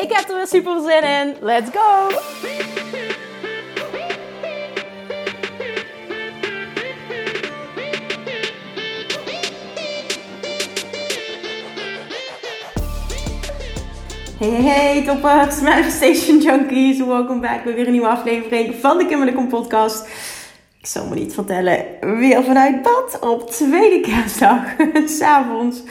Ik heb er weer super zin in. Let's go! Hey, hey, toppers, Manifestation Junkies. Welkom bij weer een nieuwe aflevering van de Kimberly podcast. Ik zal me niet vertellen, weer vanuit bad op tweede kerstdag, s'avonds.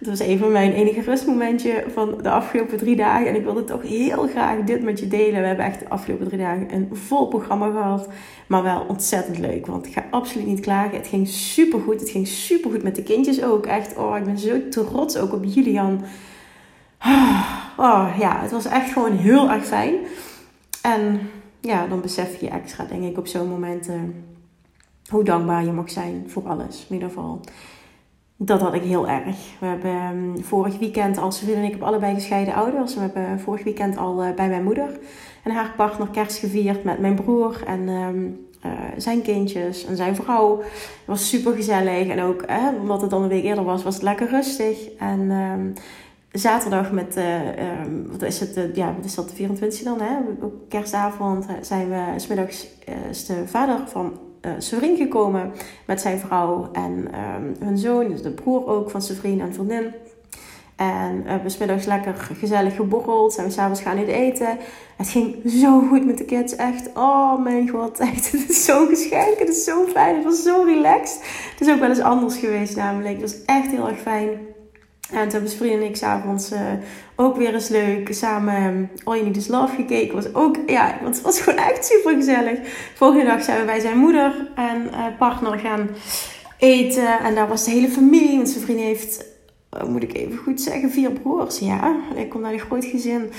Dat was even mijn enige rustmomentje van de afgelopen drie dagen. En ik wilde toch heel graag dit met je delen. We hebben echt de afgelopen drie dagen een vol programma gehad. Maar wel ontzettend leuk. Want ik ga absoluut niet klagen. Het ging super goed. Het ging super goed met de kindjes ook. Echt, oh, ik ben zo trots ook op Julian. Oh, ja, het was echt gewoon heel erg fijn. En ja, dan besef je extra, denk ik, op zo'n momenten hoe dankbaar je mag zijn voor alles. In ieder geval dat had ik heel erg. We hebben ehm, vorig weekend, als vriend en ik heb allebei gescheiden ouders. We hebben vorig weekend al uh, bij mijn moeder en haar partner kerst gevierd met mijn broer en um, uh, zijn kindjes en zijn vrouw. Het was super gezellig en ook, eh, omdat het dan een week eerder was, was het lekker rustig. En um, zaterdag met, uh, wat is het, ja, wat is dat, de 24 dan, hè? Kerstavond zijn we, smiddags is de vader van uh, Severin gekomen met zijn vrouw en um, hun zoon, dus de broer ook van Severin en vriendin. En uh, we hebben smiddags lekker gezellig geborreld. Zijn we s'avonds gaan eten. Het ging zo goed met de kids. Echt, oh mijn god. Echt, het is zo'n geschenk. Het is zo fijn. Het was zo relaxed. Het is ook wel eens anders geweest namelijk. Het was echt heel erg fijn. En toen hebben vrienden en ik s'avonds uh, ook weer eens leuk samen um, All You Need Is Love gekeken. Was ook, ja, want het was gewoon echt super gezellig. Volgende dag zijn we bij zijn moeder en uh, partner gaan eten. En daar was de hele familie. Want zijn vriend heeft, uh, moet ik even goed zeggen, vier broers. Ja, ik kom naar een groot gezin.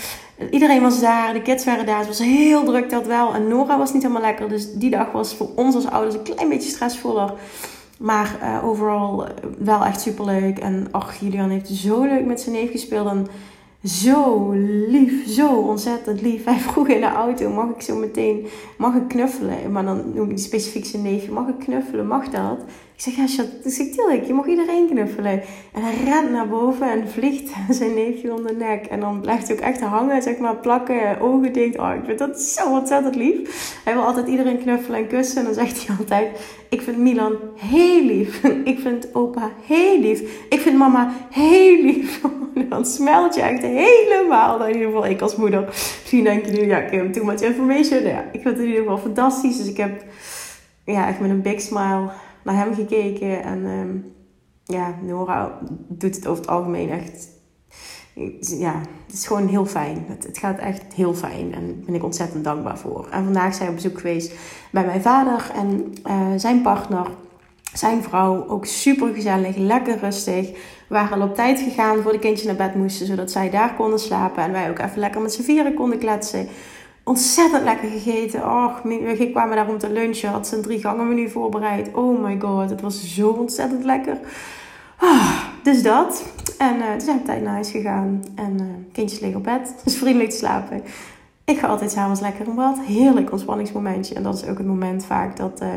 Iedereen was daar, de kids waren daar. Het was heel druk dat wel. En Nora was niet helemaal lekker. Dus die dag was voor ons als ouders een klein beetje stressvoller. Maar uh, overal wel echt super leuk. En ach, Julian heeft zo leuk met zijn neef gespeeld. En zo lief, zo ontzettend lief. Hij vroeg in de auto, mag ik zo meteen, mag ik knuffelen? Maar dan noem ik specifiek zijn neefje, mag ik knuffelen, mag dat? Ik zeg, ja, schat, dus ik tuurlijk, je mag iedereen knuffelen. En hij rent naar boven en vliegt zijn neefje om de nek. En dan blijft hij ook echt hangen, zeg maar, plakken, ogen dicht. Oh, ik vind dat zo ontzettend lief. Hij wil altijd iedereen knuffelen en kussen. En dan zegt hij altijd, ik vind Milan heel lief. Ik vind opa heel lief. Ik vind mama heel lief. dan smelt je echt helemaal. Nou, in ieder geval, ik als moeder. Misschien denk je nu, ja, ik too much information. Ja, ik vind het in ieder geval fantastisch. Dus ik heb ja, echt met een big smile naar hem gekeken. En um, ja, Nora doet het over het algemeen echt. Ja, het is gewoon heel fijn. Het, gaat echt heel fijn en daar ben ik ontzettend dankbaar voor. En vandaag zijn we op bezoek geweest bij mijn vader en uh, zijn partner, zijn vrouw. Ook super gezellig, lekker rustig. We waren al op tijd gegaan voor de kindjes naar bed moesten, zodat zij daar konden slapen. En wij ook even lekker met z'n vieren konden kletsen ontzettend lekker gegeten. Och, we kwamen daar om te lunchen. Had ze drie gangen menu voorbereid. Oh my god, het was zo ontzettend lekker. Ah, dus dat. En uh, toen zijn we tijd naar huis gegaan. En uh, kindjes liggen op bed. Dus vriendelijk te slapen. Ik ga altijd s'avonds lekker in bad. Heerlijk ontspanningsmomentje. En dat is ook het moment vaak dat uh,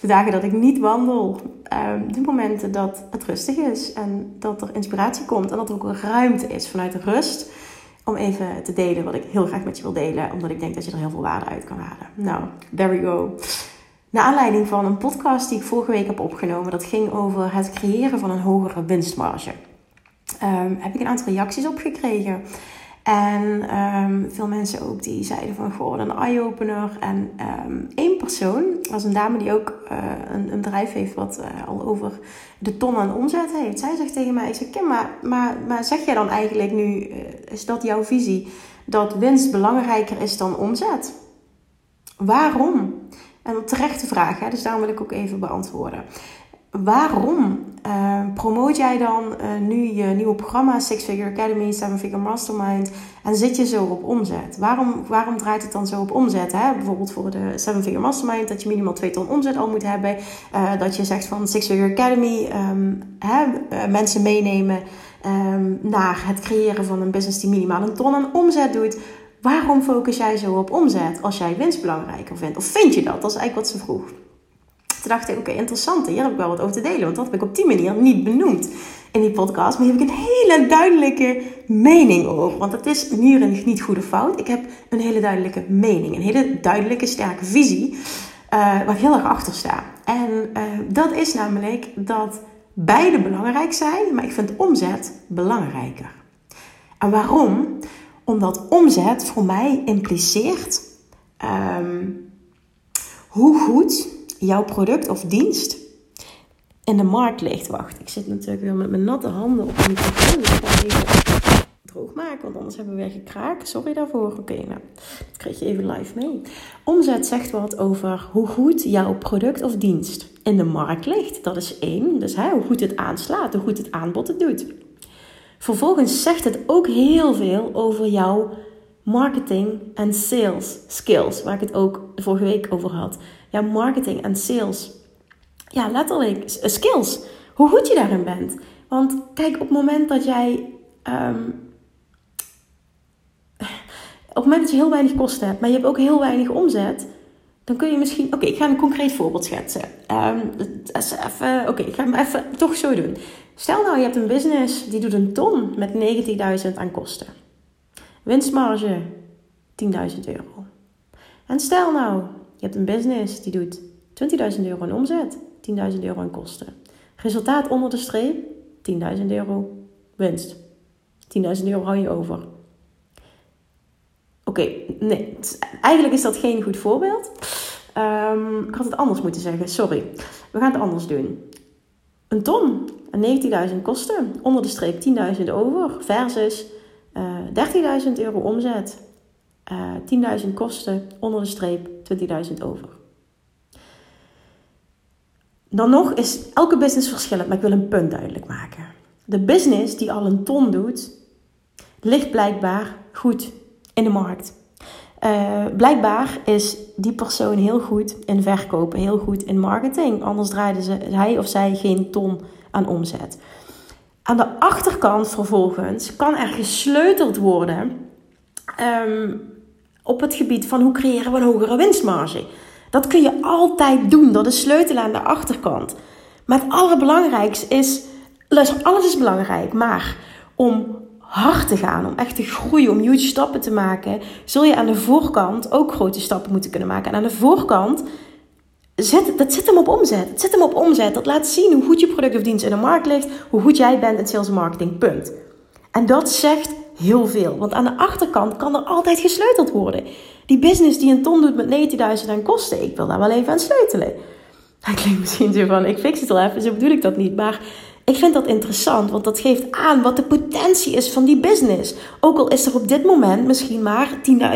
de dagen dat ik niet wandel. Ehm, de momenten dat het rustig is. En dat er inspiratie komt. En dat er ook ruimte is vanuit rust om even te delen wat ik heel graag met je wil delen, omdat ik denk dat je er heel veel waarde uit kan halen. Nou, there we go. Naar aanleiding van een podcast die ik vorige week heb opgenomen, dat ging over het creëren van een hogere winstmarge. Um, heb ik een aantal reacties op gekregen. En um, veel mensen ook die zeiden van, goh, een eye-opener. En um, één persoon, was een dame die ook uh, een, een, bedrijf heeft wat uh, al over de ton aan omzet heeft. Zij zegt tegen mij, ik zeg, Kim, maar, maar, maar zeg jij dan eigenlijk nu, uh, is dat jouw visie, dat winst belangrijker is dan omzet? Waarom? En een terechte vraag, hè? dus daarom wil ik ook even beantwoorden. Waarom uh, promoot jij dan uh, nu je nieuwe programma Six Figure Academy, Seven Figure Mastermind en zit je zo op omzet? Waarom, waarom draait het dan zo op omzet? Hè? Bijvoorbeeld voor de Seven Figure Mastermind dat je minimaal 2 ton omzet al moet hebben. Uh, dat je zegt van Six Figure Academy um, hè, mensen meenemen um, naar het creëren van een business die minimaal een ton aan omzet doet. Waarom focus jij zo op omzet als jij winst belangrijker vindt? Of vind je dat? Dat is eigenlijk wat ze vroeg. Dacht ik, oké, interessant. Hier heb ik wel wat over te delen. Want dat heb ik op die manier niet benoemd in die podcast. Maar hier heb ik een hele duidelijke mening over. Want het is hier niet goede fout. Ik heb een hele duidelijke mening. Een hele duidelijke, sterke visie. Uh, waar ik heel erg achter sta. En uh, dat is namelijk dat beide belangrijk zijn. Maar ik vind omzet belangrijker. En waarom? Omdat omzet voor mij impliceert um, hoe goed jouw product of dienst in de markt ligt. Wacht, ik zit natuurlijk weer met mijn natte handen op de microfoon. Dus ik ga even droog maken, want anders hebben we weer gekraakt. Sorry daarvoor. Oké, nou, dat krijg je even live mee. Omzet zegt wat over hoe goed jouw product of dienst in de markt ligt. Dat is één. Dus hè, hoe goed het aanslaat, hoe goed het aanbod het doet. Vervolgens zegt het ook heel veel over jouw marketing en sales skills, waar ik het ook vorige week over had. Ja, marketing en sales. Ja, letterlijk, skills. Hoe goed je daarin bent. Want kijk, op het moment dat jij. Um, op het moment dat je heel weinig kosten hebt, maar je hebt ook heel weinig omzet, dan kun je misschien. Oké, ik ga een concreet voorbeeld schetsen. Um, Oké, ik ga hem even toch zo doen. Stel nou, je hebt een business die doet een ton met 90.000 aan kosten. Winstmarge 10.000 euro. En stel nou, je hebt een business die doet 20.000 euro in omzet, 10.000 euro in kosten. Resultaat onder de streep, 10.000 euro winst. 10.000 euro hou je over. Oké, nee, eigenlijk is dat geen goed voorbeeld. Um, ik had het anders moeten zeggen, sorry. We gaan het anders doen. Een ton en 19.000 kosten, onder de streep 10.000 over, versus uh, eh, 13.000 euro omzet, uh, eh, 10.000 kosten, onder de streep 20.000 over. Dan nog is elke business verschillend, maar ik wil een punt duidelijk maken. De business die al een ton doet, ligt blijkbaar goed in de markt. Uh, blijkbaar is die persoon heel goed in verkopen, heel goed in marketing. Anders draaide ze, hij of zij geen ton aan omzet. Aan de achterkant vervolgens kan er gesleuteld worden um, op het gebied van hoe creëren we een hogere winstmarge. Dat kun je altijd doen, dat is sleutelen aan de achterkant. Maar het allerbelangrijkste is, luister, alles is belangrijk, maar om hard te gaan, om echt te groeien, om huge stappen te maken, zul je aan de voorkant ook grote stappen moeten kunnen maken. En aan de voorkant zit, dat zit hem op omzet. Het zit hem op omzet. Dat laat zien hoe goed je product of dienst in de markt ligt, hoe goed jij bent in sales marketing. Punt. En dat zegt heel veel. Want aan de achterkant kan er altijd gesleuteld worden. Die business die een ton doet met 90.000 aan kosten, ik wil daar wel even aan sleutelen. Dat klinkt misschien zo van, ik fix het al even, zo bedoel ik dat niet. Maar ik vind dat interessant, want dat geeft aan wat de potentie is van die business. Ook al is er op dit moment misschien maar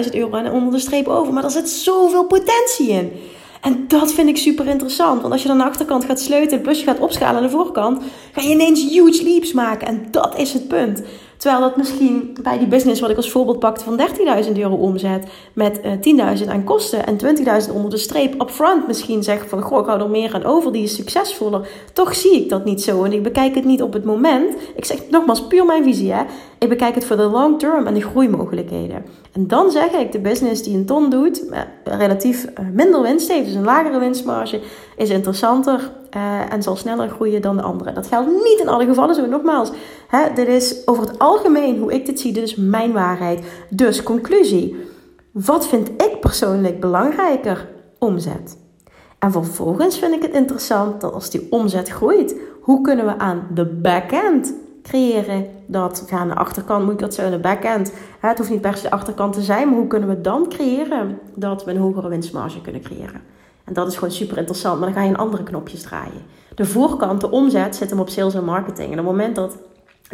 10.000 euro aan onder de streep over, maar er zit zoveel potentie in. En dat vind ik super interessant. Want als je dan de achterkant gaat sleutelen, plus je gaat opschalen aan de voorkant, ga je ineens huge leaps maken. En dat is het punt. Terwijl dat misschien bij die business, wat ik als voorbeeld pakte van 13.000 euro omzet, met uh, eh, 10.000 aan kosten en 20.000 onder de streep upfront misschien zegt van, goh, ik hou er meer aan over, die is succesvoller. Toch zie ik dat niet zo en ik bekijk het niet op het moment. Ik zeg nogmaals, puur mijn visie, hè. Ik bekijk het voor de long term en de groeimogelijkheden. En dan zeg ik, de business die een ton doet, uh, relatief uh, minder winst heeft, dus een lagere winstmarge, is interessanter uh, en zal sneller groeien dan de andere. Dat geldt niet in alle gevallen zo. Nogmaals, hè, dit is over het algemeen hoe ik dit zie. Dit is mijn waarheid. Dus conclusie. Wat vind ik persoonlijk belangrijker? Omzet. En vervolgens vind ik het interessant dat als die omzet groeit, hoe kunnen we aan de backend creëren dat, ja, aan de achterkant moet ik dat zo, de backend. Het hoeft niet per se de achterkant te zijn, maar hoe kunnen we dan creëren dat we een hogere winstmarge kunnen creëren? En dat is gewoon super interessant. Maar dan ga je in andere knopjes draaien. De voorkant, de omzet, zit hem op sales en marketing. En op het moment dat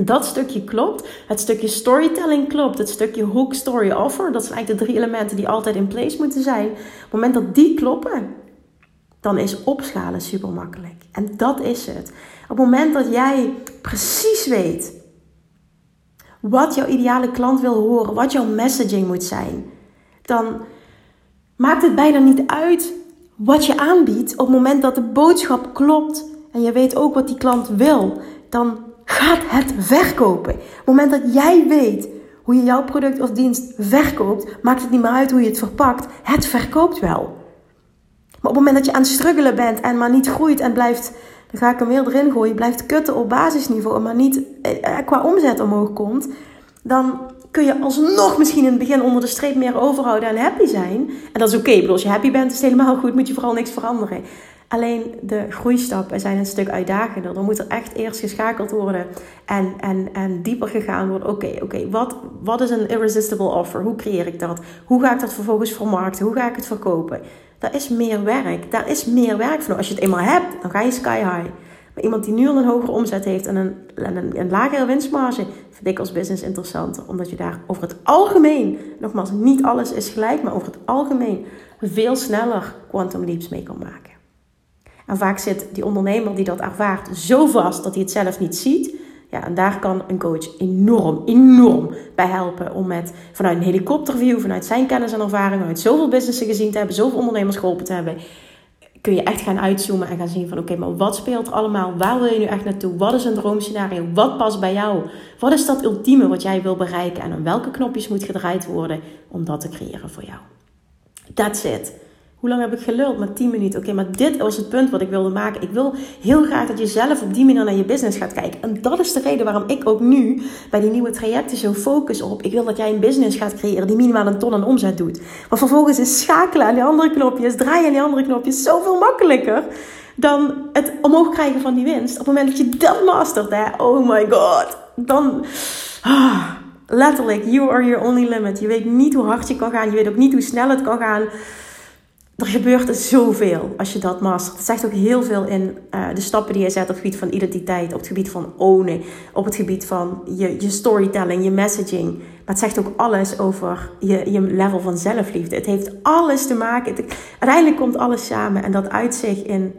dat stukje klopt, het stukje storytelling klopt, het stukje hook, story, offer, dat zijn eigenlijk de drie elementen die altijd in place moeten zijn. Op het moment dat die kloppen, dan is opschalen super makkelijk. En dat is het. Op het moment dat jij precies weet wat jouw ideale klant wil horen, wat jouw messaging moet zijn, dan maakt het bijna niet uit wat je aanbiedt. Op het moment dat de boodschap klopt en je weet ook wat die klant wil, dan gaat het verkopen. Op het moment dat jij weet hoe je jouw product of dienst verkoopt, maakt het niet meer uit hoe je het verpakt. Het verkoopt wel. Maar op het moment dat je aan het struggelen bent en maar niet groeit en blijft, dan ga ik hem weer erin gooien, blijft kutten op basisniveau, maar niet eh, qua omzet omhoog komt, dan kun je alsnog misschien in het begin onder de streep meer overhouden en happy zijn. En dat is oké. Okay. Als je happy bent, is het helemaal goed. Moet je vooral niks veranderen. Alleen de groeistappen zijn een stuk uitdagender. Dan moet er echt eerst geschakeld worden en, en, en dieper gegaan worden. Oké, oké, wat, wat is een irresistible offer? Hoe creëer ik dat? Hoe ga ik dat vervolgens vermarkten? Hoe ga ik het verkopen? Dat is meer werk. Daar is meer werk voor. Als je het eenmaal hebt, dan ga je sky high. Maar iemand die nu al een hogere omzet heeft en een, een, een lagere winstmarge, vind ik als business interessanter. Omdat je daar over het algemeen, nogmaals, niet alles is gelijk, maar over het algemeen veel sneller quantum leaps mee kan maken. En vaak zit die ondernemer die dat ervaart zo vast dat hij het zelf niet ziet. Ja, en daar kan een coach enorm, enorm bij helpen om met vanuit een helikopterview, vanuit zijn kennis en ervaring, vanuit zoveel businessen gezien te hebben, zoveel ondernemers geholpen te hebben, kun je echt gaan uitzoomen en gaan zien van oké, maar wat speelt er allemaal? Waar wil je nu echt naartoe? Wat is een droomscenario? Wat past bij jou? Wat is dat ultieme wat jij wil bereiken? En aan welke knopjes moet gedraaid worden om dat te creëren voor jou? That's it. Hoe lang heb ik geluld? Maar 10 minuten. Oké, maar dit was het punt wat ik wilde maken. Ik wil heel graag dat je zelf op die manier naar je business gaat kijken. En dat is de reden waarom ik ook nu bij die nieuwe trajecten zo focus op. Ik wil dat jij een business gaat creëren die minimaal een ton aan omzet doet. Maar vervolgens is schakelen aan die andere knopjes, draaien aan die andere knopjes zoveel makkelijker dan het omhoog krijgen van die winst. Op het moment dat je dat mastert, hè, oh my god, dan. Ah, letterlijk, you are your only limit. Je weet niet hoe hard je kan gaan. Je weet ook niet hoe snel het kan gaan er gebeurt zoveel als je dat mastert. Het zegt ook heel veel in uh, de stappen die je zet op het gebied van identiteit, op het gebied van ownen, op het gebied van je, je storytelling, je messaging. Maar het zegt ook alles over je, je level van zelfliefde. Het heeft alles te maken. Het, uiteindelijk komt alles samen en dat uit zich in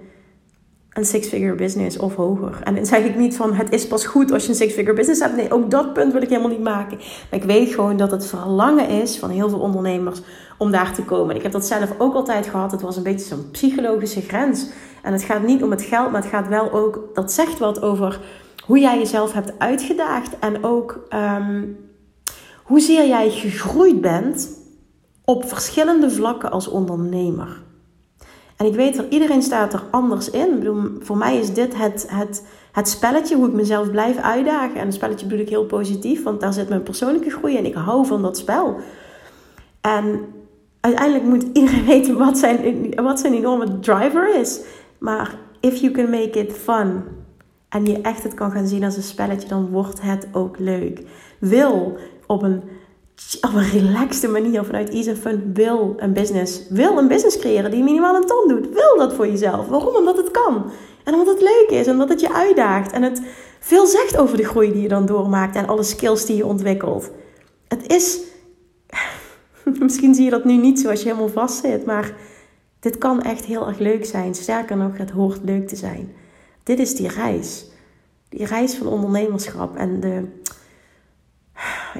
een six-figure business of hoger. En dan zeg ik niet van het is pas goed als je een six-figure business hebt. Nee, ook dat punt wil ik helemaal niet maken. Maar ik weet gewoon dat het verlangen is van heel veel ondernemers om daar te komen. Ik heb dat zelf ook altijd gehad. Het was een beetje zo'n psychologische grens. En het gaat niet om het geld, maar het gaat wel ook, dat zegt wat over hoe jij jezelf hebt uitgedaagd. En ook um, hoezeer jij gegroeid bent op verschillende vlakken als ondernemer. En ik weet er, iedereen staat er anders in. Ik bedoel, voor mij is dit het, het, het spelletje, hoe ik mezelf blijf uitdagen. En het spelletje bedoel ik heel positief, want daar zit mijn persoonlijke groei en ik hou van dat spel. En uiteindelijk moet iedereen weten wat zijn, wat zijn enorme driver is. Maar if you can make it fun en je echt het kan gaan zien als een spelletje, dan wordt het ook leuk. Wil op een, op een relaxte manier vanuit ease fun, wil een business, wil een business creëren die minimaal een ton doet. Wil dat voor jezelf. Waarom? Omdat het kan. En omdat het leuk is en omdat het je uitdaagt. En het veel zegt over de groei die je dan doormaakt en alle skills die je ontwikkelt. Het is Misschien zie je dat nu niet zo als je helemaal vast zit, maar dit kan echt heel erg leuk zijn. Sterker nog, het hoort leuk te zijn. Dit is die reis. Die reis van ondernemerschap en de,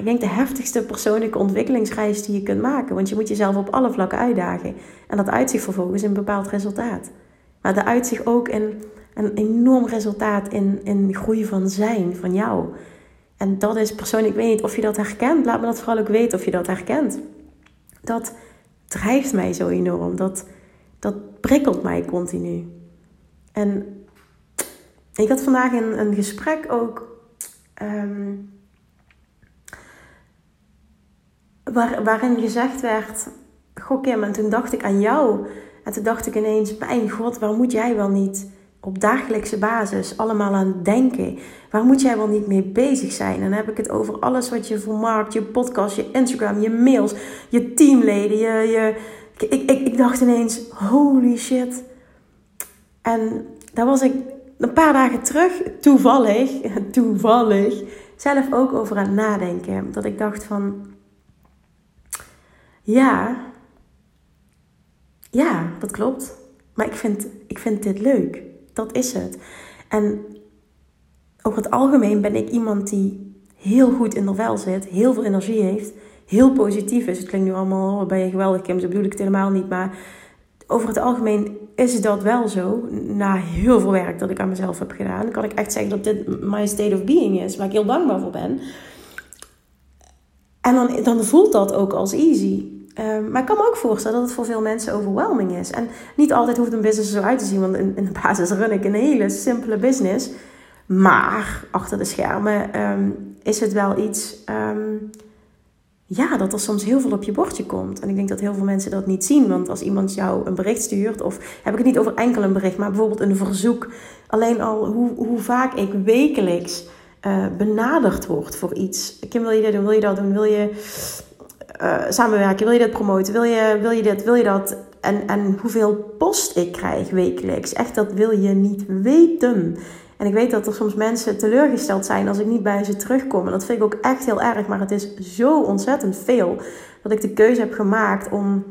ik denk de heftigste persoonlijke ontwikkelingsreis die je kunt maken. Want je moet jezelf op alle vlakken uitdagen. En dat uitzicht vervolgens in een bepaald resultaat. Maar dat uitzicht ook in een enorm resultaat in, in groei van zijn, van jou. En dat is persoonlijk, ik weet niet of je dat herkent. Laat me dat vooral ook weten of je dat herkent dat drijft mij zo enorm. Dat, dat prikkelt mij continu. En ik had vandaag een, een gesprek ook. Um, waar, waarin gezegd werd: Goh, Kim, en toen dacht ik aan jou. En toen dacht ik ineens: Mijn god, waar moet jij wel niet op dagelijkse basis allemaal aan denken? Waar moet jij wel niet mee bezig zijn? En dan heb ik het over alles wat je vermarkt, je podcast, je Instagram, je mails, je teamleden. Je, je... Ik, ik, ik dacht ineens, holy shit. En daar was ik een paar dagen terug, toevallig, toevallig, zelf ook over aan het nadenken. Dat ik dacht van, ja, ja, dat klopt. Maar ik vind, ik vind dit leuk. Dat is het. En over het algemeen ben ik iemand die heel goed in de vel zit, heel veel energie heeft, heel positief is. Het klinkt nu allemaal, oh, ben je geweldig Kim, bedoel ik het helemaal niet. Maar over het algemeen is dat wel zo. Na heel veel werk dat ik aan mezelf heb gedaan, kan ik echt zeggen dat dit my state of being is, waar ik heel dankbaar voor ben. En dan, dan voelt dat ook als easy. Ehm, maar ik kan me ook voorstellen dat het voor veel mensen overwhelming is. En niet altijd hoeft een business zo uit te zien, want in, in de basis run ik een hele simpele business. Maar achter de schermen ehm, is het wel iets, ehm, ja, dat er soms heel veel op je bordje komt. En ik denk dat heel veel mensen dat niet zien. Want als iemand jou een bericht stuurt, of heb ik het niet over enkel een bericht, maar bijvoorbeeld een verzoek. Alleen al hoe, hoe vaak ik wekelijks uh, benaderd word voor iets. Kim, wil je dit doen? Wil je dat doen? Wil je uh, samenwerken? Wil je dit promoten? Wil je, wil je dit? Wil je dat? En, en hoeveel post ik krijg wekelijks. Echt, dat wil je niet weten. En ik weet dat er soms mensen teleurgesteld zijn als ik niet bij ze terugkom. En dat vind ik ook echt heel erg. Maar het is zo ontzettend veel dat ik de keuze heb gemaakt om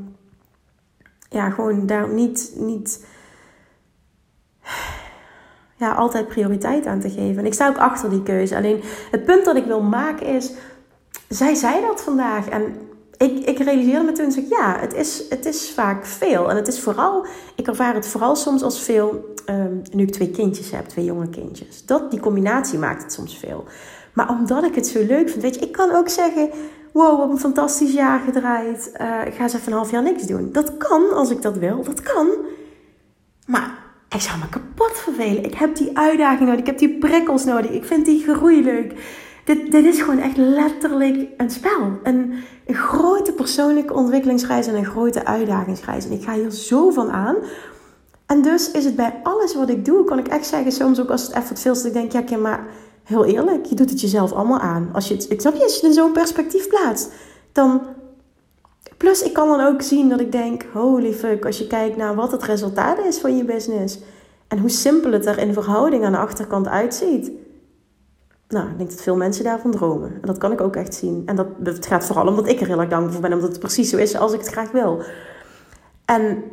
ja, gewoon daar niet, niet ja, altijd prioriteit aan te geven. En ik sta ook achter die keuze. Alleen het punt dat ik wil maken is, zij zei dat vandaag. En ik, ik realiseerde me toen, zeg, ja, het is, het is vaak veel. En het is vooral, ik ervaar het vooral soms als veel, um, nu ik twee kindjes heb, twee jonge kindjes. Dat, die combinatie maakt het soms veel. Maar omdat ik het zo leuk vind, weet je, ik kan ook zeggen, wow, we hebben een fantastisch jaar gedraaid. Uh, ik ga eens even een half jaar niks doen. Dat kan, als ik dat wil, dat kan. Maar ik zou me kapot vervelen. Ik heb die uitdaging nodig, ik heb die prikkels nodig, ik vind die groei leuk dit, dit is gewoon echt letterlijk een spel. Een, een grote persoonlijke ontwikkelingsreis en een grote uitdagingsreis. En ik ga hier zo van aan. En dus is het bij alles wat ik doe, kan ik echt zeggen, soms ook als het even veel is, ik denk, ja, maar heel eerlijk, je doet het jezelf allemaal aan. Als je het, ik snap je, als je het in zo'n perspectief plaatst, dan. Plus, ik kan dan ook zien dat ik denk, holy fuck, als je kijkt naar wat het resultaat is van je business en hoe simpel het er in verhouding aan de achterkant uitziet nou, ik denk dat veel mensen daarvan dromen. En dat kan ik ook echt zien. En dat, het gaat vooral omdat ik er heel erg dankbaar voor ben, omdat het precies zo is als ik het graag wil. En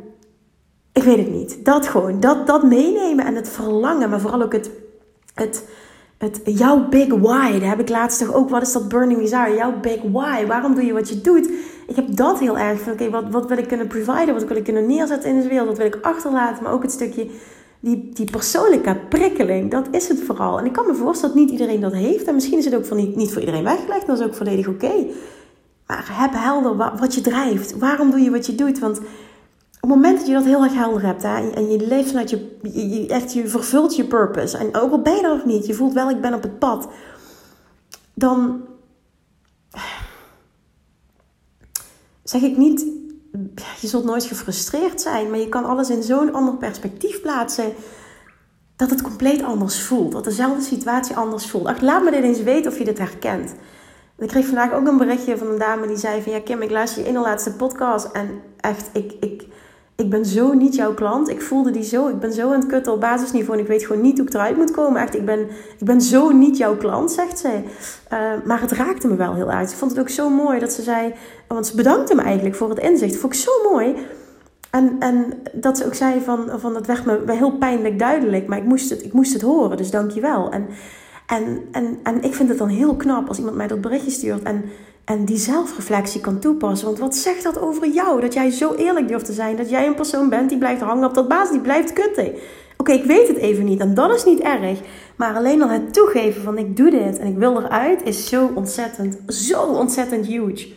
ik weet het niet. Dat gewoon, dat, dat meenemen en het verlangen, maar vooral ook het, het, het jouw big why. Daar heb ik laatst toch ook, wat is dat burning desire? Jouw big why. Waarom doe je wat je doet? Ik heb dat heel erg van, oké, wat, wat wil ik kunnen providen? Wat wil ik kunnen neerzetten in deze wereld? Wat wil ik achterlaten? Maar ook het stukje die, die persoonlijke prikkeling, dat is het vooral. En ik kan me voorstellen dat niet iedereen dat heeft. En misschien is het ook voor niet, voor iedereen weggelegd. Dat is ook volledig oké. Maar heb helder wat, je drijft. Waarom doe je wat je doet? Want het moment dat je dat heel erg helder hebt hè, en je leeft vanuit je, je, echt, je vervult je purpose. En ook al ben je nog niet, je voelt wel, ik ben op het pad. Dan zeg ik niet, je zult nooit gefrustreerd zijn, maar je kan alles in zo'n ander perspectief plaatsen. Dat het compleet anders voelt. Dat dezelfde situatie anders voelt. Ach, laat me dit eens weten of je dit herkent. Ik kreeg vandaag ook een berichtje van een dame die zei van... Ja Kim, ik luister je ene laatste podcast en echt, ik, ik, ik ben zo niet jouw klant. Ik voelde die zo. Ik ben zo aan het kutten op basisniveau. En ik weet gewoon niet hoe ik eruit moet komen. Echt, ik ben, ik ben zo niet jouw klant, zegt zij. Uh, maar het raakte me wel heel erg. Ik vond het ook zo mooi dat ze zei... Want ze bedankte me eigenlijk voor het inzicht. Dat vond ik zo mooi. En, en dat ze ook zei van, van... Dat werd me heel pijnlijk duidelijk. Maar ik moest het, ik moest het horen. Dus dank je wel. En, en, en, en ik vind het dan heel knap als iemand mij dat berichtje stuurt... En en die zelfreflectie kan toepassen. Want wat zegt dat over jou? Dat jij zo eerlijk durft te zijn. Dat jij een persoon bent die blijft hangen op dat baas, die blijft kutten. Oké, ik weet het even niet en dat is niet erg. Maar alleen al het toegeven van ik doe dit en ik wil eruit is zo ontzettend, zo ontzettend huge.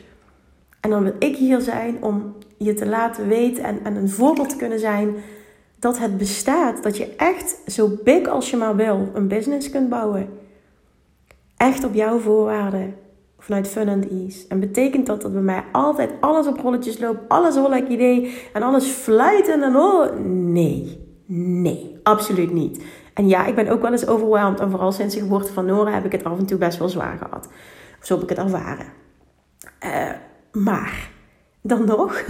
En dan wil ik hier zijn om je te laten weten en, en een voorbeeld te kunnen zijn dat het bestaat. Dat je echt zo big als je maar wil een business kunt bouwen. Echt op jouw voorwaarden vanuit fun and ease. En betekent dat dat bij mij altijd alles op rolletjes loopt, alles lekker idee en alles fluiten en oh, nee. Nee, absoluut niet. En ja, ik ben ook wel eens overweldigd en vooral sinds de geboorte van Nora heb ik het af en toe best wel zwaar gehad. Of zo heb ik het ervaren. Uh, maar, dan nog,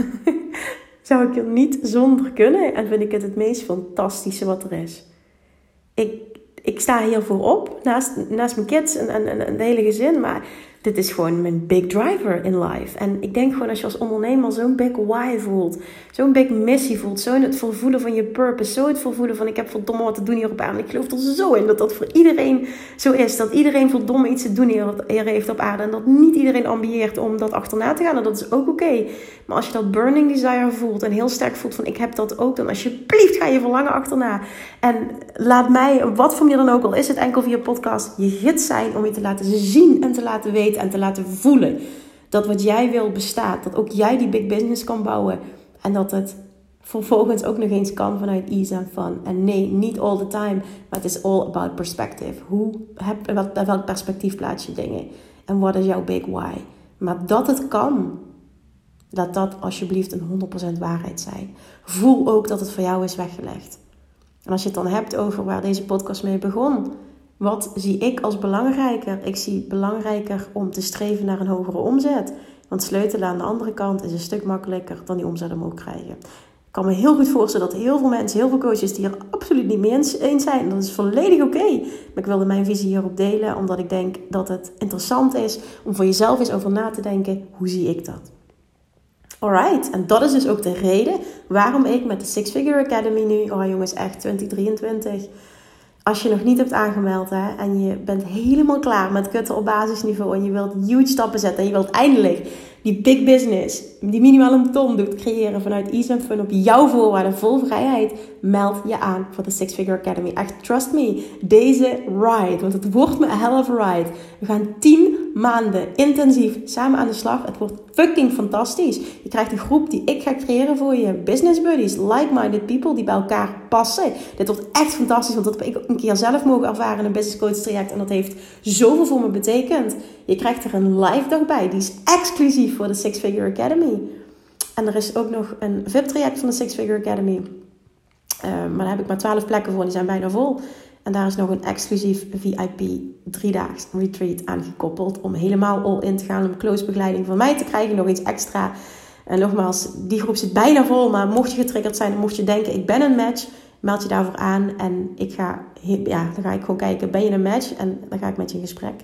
zou ik er niet zonder kunnen en vind ik het het meest fantastische wat er is. Ik, ik sta hiervoor op, naast, naast mijn kids en, en, en de hele gezin, maar dit is gewoon mijn big driver in life. En ik denk gewoon als je als ondernemer zo'n big why voelt, zo'n big missie voelt, zo het vervoelen van je purpose, zo het vervoelen van ik heb verdomme wat te doen hier op aarde. Ik geloof er zo in dat dat voor iedereen zo is. Dat iedereen verdomme iets te doen hier heeft op aarde. En dat niet iedereen ambieert om dat achterna te gaan. En dat is ook oké. Maar als je dat burning desire voelt en heel sterk voelt van ik heb dat ook, dan alsjeblieft ga je verlangen achterna. En laat mij, wat voor manier dan ook al is het enkel via podcast, je gids zijn om je te laten zien en te laten weten en te laten voelen dat wat jij wil bestaat. Dat ook jij die big business kan bouwen. En dat het vervolgens ook nog eens kan vanuit ease en fun. En nee, niet all the time, maar het is all about perspective. Hoe heb, wat, bij welk perspectief plaats je dingen? En wat is jouw big why? Maar dat het kan, laat dat alsjeblieft een 100% waarheid zijn. Voel ook dat het voor jou is weggelegd. En als je het dan hebt over waar deze podcast mee begon wat zie ik als belangrijker? Ik zie belangrijker om te streven naar een hogere omzet. Want sleutelen aan de andere kant is een stuk makkelijker dan die omzet omhoog krijgen. Ik kan me heel goed voorstellen dat heel veel mensen, heel veel coaches die er absoluut niet mee eens zijn. Dat is volledig oké. Maar ik wilde mijn visie hierop delen, omdat ik denk dat het interessant is om voor jezelf eens over na te denken: hoe zie ik dat? Alright, en dat is dus ook de reden waarom ik met de Six Figure Academy nu, oh jongens, echt 2023 als je nog niet hebt aangemeld hè, en je bent helemaal klaar met kutten op basisniveau en je wilt huge stappen zetten en je wilt eindelijk die big business, die minimaal een ton doet creëren vanuit Ease and Fun op jouw voorwaarden, vol vrijheid, meld je aan voor de Six Figure Academy. Echt, trust me, deze ride, want het wordt me a hell of a ride. We gaan 10 maanden intensief samen aan de slag. Het wordt fucking fantastisch. Je krijgt een groep die ik ga creëren voor je. Business buddies, like-minded people die bij elkaar passen. Dit wordt echt fantastisch, want dat heb ik een keer zelf mogen ervaren in een business coach traject. En dat heeft zoveel voor me betekend. Je krijgt er een live dag bij. Die is exclusief voor de Six Figure Academy. En er is ook nog een VIP-traject van de Six Figure Academy. Uh, maar daar heb ik maar 12 plekken voor, die zijn bijna vol. En daar is nog een exclusief VIP driedaags retreat aan gekoppeld. Om helemaal all in te gaan. Om close begeleiding van mij te krijgen. Nog iets extra. En nogmaals, die groep zit bijna vol. Maar mocht je getriggerd zijn, mocht je denken ik ben een match. Meld je daarvoor aan. En ik ga, ja, dan ga ik gewoon kijken, ben je een match? En dan ga ik met je in gesprek.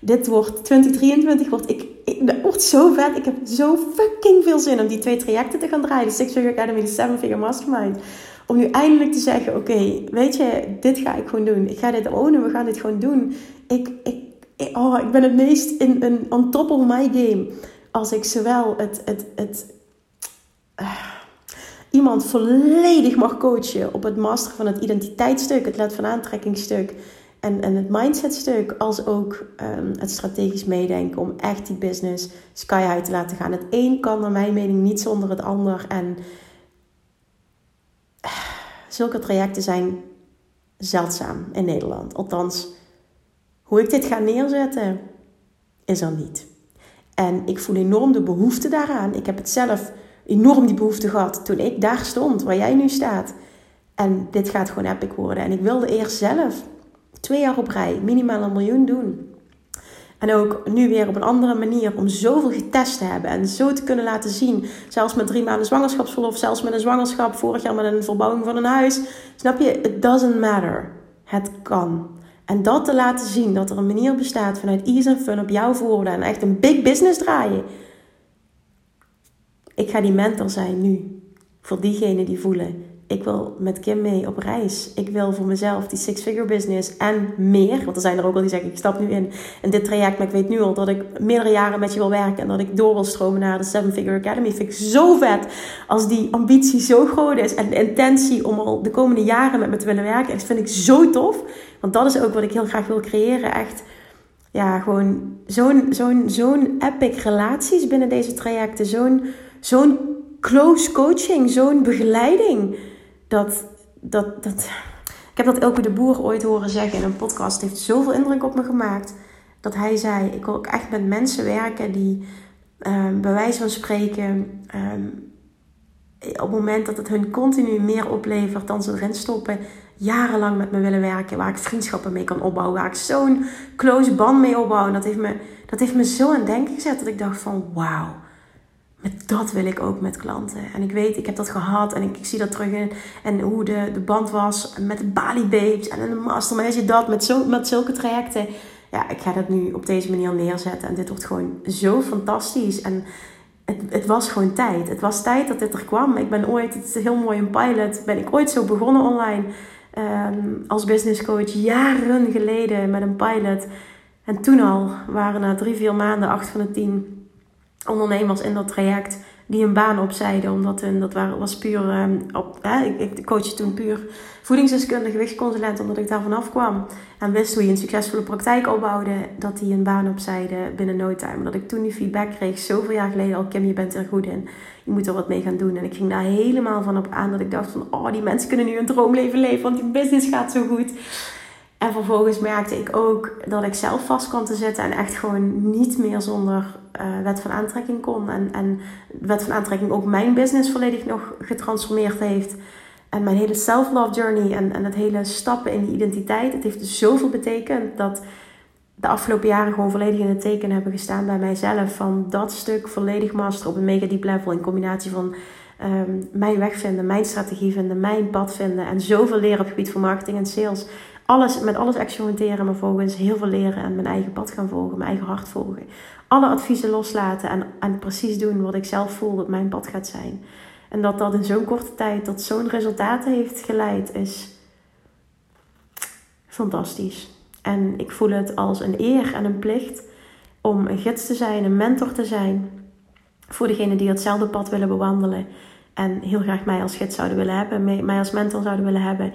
Dit wordt 2023, wordt ik, ik, dat wordt zo vet. Ik heb zo fucking veel zin om die twee trajecten te gaan draaien. De Six Figure Academy, de Seven Figure Mastermind. Om nu eindelijk te zeggen, oké, weet je, dit ga ik gewoon doen. Ik ga dit ownen, we gaan dit gewoon doen. Ik, ik, oh, ik ben het meest in, in, on top of my game. Als ik zowel het, het, het, uh, iemand volledig mag coachen op het masteren van het identiteitsstuk, het let van aantrekkingstuk en, en het mindsetstuk, als ook um, het strategisch meedenken om echt die business sky high te laten gaan. Het een kan naar mijn mening niet zonder het ander. En zulke trajecten zijn zeldzaam in Nederland. Althans, hoe ik dit ga neerzetten, is er niet. En ik voel enorm de behoefte daaraan. Ik heb het zelf enorm die behoefte gehad toen ik daar stond, waar jij nu staat. En dit gaat gewoon epic worden. En ik wilde eerst zelf twee jaar op rij minimaal een miljoen doen. En ook nu weer op een andere manier om zoveel getest te hebben en zo te kunnen laten zien. Zelfs met drie maanden zwangerschapsverlof, zelfs met een zwangerschap, vorig jaar met een verbouwing van een huis. Snap je? It doesn't matter. Het kan. En dat te laten zien, dat er een manier bestaat vanuit ease and fun op jouw voorwaarden en echt een big business draaien. Ik ga die mentor zijn nu. Voor diegenen die voelen, ik wil met Kim mee op reis. Ik wil voor mezelf die six-figure business en meer. Want er zijn er ook al die zeggen, ik stap nu in, in dit traject. Maar ik weet nu al dat ik meerdere jaren met je wil werken. En dat ik door wil stromen naar de seven-figure academy. Vind ik zo vet. Als die ambitie zo groot is. En de intentie om al de komende jaren met me te willen werken. Dat vind ik zo tof. Want dat is ook wat ik heel graag wil creëren. Echt ja, gewoon zo'n zo'n zo'n epic relaties binnen deze trajecten. Zo'n zo'n close coaching, zo'n begeleiding dat, dat, dat, ik heb dat Elke de Boer ooit horen zeggen in een podcast. Het heeft zoveel indruk op me gemaakt. Dat hij zei, ik wil ook echt met mensen werken die um, bij wijze van spreken... Um, op het moment dat het hun continu meer oplevert dan ze erin stoppen, jarenlang met me willen werken, waar ik vriendschappen mee kan opbouwen, waar ik zo'n close band mee opbouw. En dat heeft me, dat heeft me zo aan denken gezet dat ik dacht van wauw met dat wil ik ook met klanten. En ik weet, ik heb dat gehad en ik, zie dat terug in. En hoe de, de band was met de Bali Babes en de Mastermind. Je dat met, zo, met zulke trajecten. ja, ik ga dat nu op deze manier neerzetten. En dit wordt gewoon zo fantastisch. En het, het was gewoon tijd. Het was tijd dat dit er kwam. Ik ben ooit, het is heel mooi een pilot, ben ik ooit zo begonnen online um, als business coach. Jaren geleden met een pilot. En toen al waren na drie, vier maanden acht van de tien ondernemers in dat traject die een baan opzeiden. Omdat hun, dat was puur, um, op, hè, ik, ik coachte toen puur voedingsdeskundige gewichtsconsulent, omdat ik daar vanaf kwam. En wist hoe je een succesvolle praktijk opbouwde, dat die een baan opzeiden binnen no time. Dat ik toen die feedback kreeg, zoveel jaar geleden al, Kim, je bent er goed in. Je moet er wat mee gaan doen. En ik ging daar helemaal van op aan dat ik dacht van, oh, die mensen kunnen nu een droomleven leven, want die business gaat zo goed. En vervolgens merkte ik ook dat ik zelf vast kwam te zitten en echt gewoon niet meer zonder uh, wet van aantrekking kon. En, en wet van aantrekking ook mijn business volledig nog getransformeerd heeft. En mijn hele self-love journey en, en het hele stappen in die identiteit. Het heeft zoveel betekend dat de afgelopen jaren gewoon volledig in het teken hebben gestaan bij mijzelf. Van dat stuk volledig master op een mega deep level in combinatie van um, mijn weg vinden, mijn strategie vinden, mijn pad vinden. En zoveel leren op het gebied van marketing en sales alles, met alles experimenteren, maar volgens heel veel leren en mijn eigen pad gaan volgen, mijn eigen hart volgen. Alle adviezen loslaten en, en precies doen wat ik zelf voel dat mijn pad gaat zijn. En dat dat in zo'n korte tijd tot zo'n resultaat heeft geleid, is fantastisch. En ik voel het als een eer en een plicht om een gids te zijn, een mentor te zijn voor degenen die hetzelfde pad willen bewandelen. En heel graag mij als gids zouden willen hebben, mij als mentor zouden willen hebben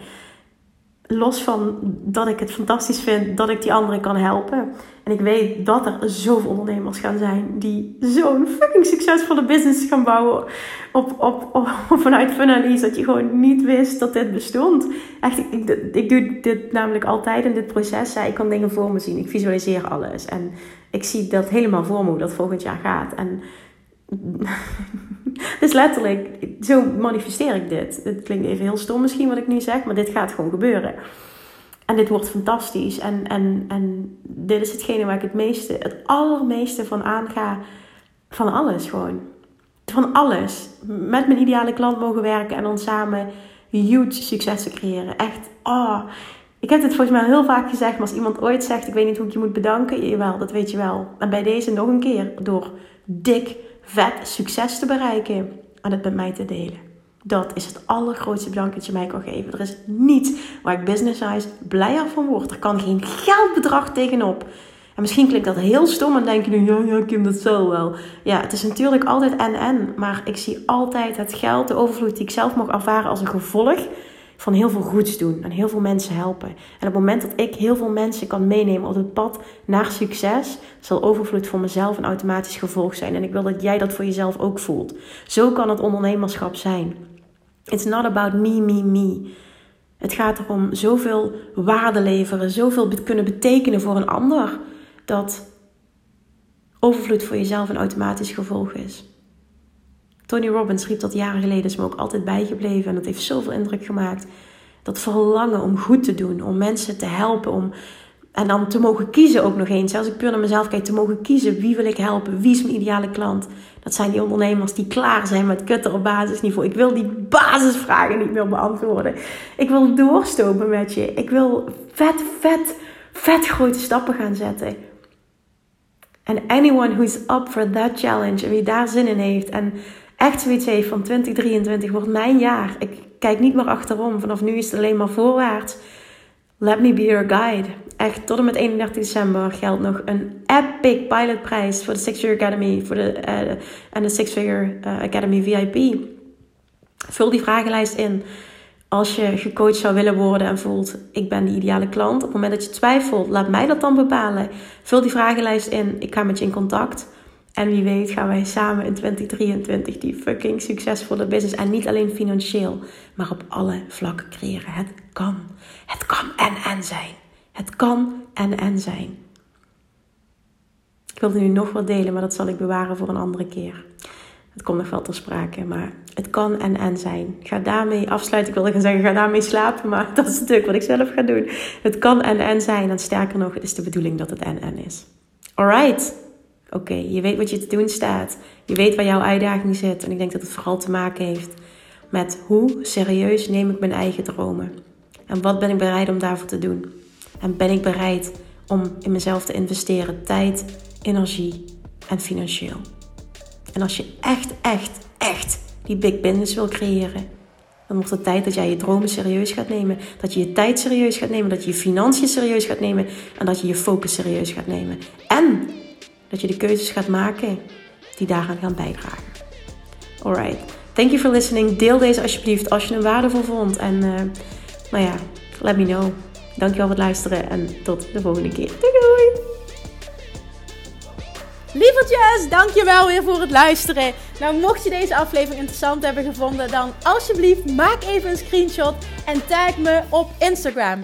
los van dat ik het fantastisch vind dat ik die anderen kan helpen. En ik weet dat er zoveel ondernemers gaan zijn die zo'n fucking succesvolle business gaan bouwen. Op, op, op, vanuit Funanalyse dat je gewoon niet wist dat dit bestond. Echt, ik, ik, ik doe dit namelijk altijd in dit proces. ik kan dingen voor me zien. Ik visualiseer alles. En ik zie dat helemaal voor me hoe dat volgend jaar gaat. En dus letterlijk, zo manifesteer ik dit. Het klinkt even heel stom misschien wat ik nu zeg, maar dit gaat gewoon gebeuren. En dit wordt fantastisch. En, en, en dit is hetgene waar ik het meeste, het allermeeste van aanga. Van alles gewoon. Van alles. Met mijn ideale klant mogen werken en dan samen huge successen creëren. Echt, oh. Ik heb dit volgens mij heel vaak gezegd, maar als iemand ooit zegt: Ik weet niet hoe ik je moet bedanken, jawel, dat weet je wel. En bij deze nog een keer door dik vet succes te bereiken en het met mij te delen. Dat is het allergrootste bedank dat je mij kan geven. Er is niets waar ik business size blijer van word. Er kan geen geldbedrag tegenop. En misschien klinkt dat heel stom en denk je nu, ja, ja, Kim, dat zal wel. Ja, het is natuurlijk altijd en-en. Maar ik zie altijd het geld, de overvloed die ik zelf mag ervaren als een gevolg van heel veel goeds doen en heel veel mensen helpen. En op het moment dat ik heel veel mensen kan meenemen op het pad naar succes, zal overvloed voor mezelf een automatisch gevolg zijn. En ik wil dat jij dat voor jezelf ook voelt. Zo kan het ondernemerschap zijn. It's not about me, me, me. Het gaat erom zoveel waarde leveren, zoveel kunnen betekenen voor een ander, dat overvloed voor jezelf een automatisch gevolg is. Tony Robbins riep dat jaren geleden, is me ook altijd bijgebleven. En dat heeft zoveel indruk gemaakt. Dat verlangen om goed te doen, om mensen te helpen, om... En dan te mogen kiezen ook nog eens. Als ik puur naar mezelf kijk, te mogen kiezen wie wil ik helpen, wie is mijn ideale klant. Dat zijn die ondernemers die klaar zijn met kutten op basisniveau. Ik wil die basisvragen niet meer beantwoorden. Ik wil doorstopen met je. Ik wil vet, vet, vet grote stappen gaan zetten. En anyone who's up for that challenge en wie daar zin in heeft en echt zoiets heeft van 2023 wordt mijn jaar. Ik kijk niet meer achterom. Vanaf nu is het alleen maar voorwaarts. Let me be your guide. Echt, tot en met 31 december geldt nog een epic pilotprijs voor de Six Figure Academy voor de, uh, en de Six Figure uh, Academy VIP. Vul die vragenlijst in. Als je gecoacht zou willen worden en voelt, ik ben de ideale klant. Op het moment dat je twijfelt, laat mij dat dan bepalen. Vul die vragenlijst in. Ik ga met je in contact. En wie weet gaan wij samen in 2023 die fucking succesvolle business. En niet alleen financieel, maar op alle vlakken creëren. Het kan. Het kan en en zijn. Het kan en en zijn. Ik wilde nu nog wat delen, maar dat zal ik bewaren voor een andere keer. Het komt nog wel ter sprake, maar het kan en en zijn. Ga daarmee afsluiten. Ik wilde gaan zeggen, ga daarmee slapen, maar dat is natuurlijk wat ik zelf ga doen. Het kan en en zijn. En sterker nog, het is de bedoeling dat het en en is. Alright. Oké, je weet wat je te doen staat. Je weet waar jouw uitdaging zit. En ik denk dat het vooral te maken heeft met hoe serieus neem ik mijn eigen dromen. En wat ben ik bereid om daarvoor te doen? En ben ik bereid om in mezelf te investeren. Tijd, energie en financieel. En als je echt, echt, echt die big business wil creëren, dan wordt het tijd dat jij je dromen serieus gaat nemen. Dat je je tijd serieus gaat nemen. Dat je je financiën serieus gaat nemen. En dat je je focus serieus gaat nemen. En dat je de keuzes gaat maken die daaraan gaan bijdragen. Alright. Thank you for listening. Deel deze alsjeblieft als je hem waardevol vond. En uh, ja, let me know. Dankjewel voor het luisteren en tot de volgende keer. Doei doei! Lievertjes, dankjewel weer voor het luisteren. Nou, mocht je deze aflevering interessant hebben gevonden, dan alsjeblieft maak even een screenshot en tag me op Instagram.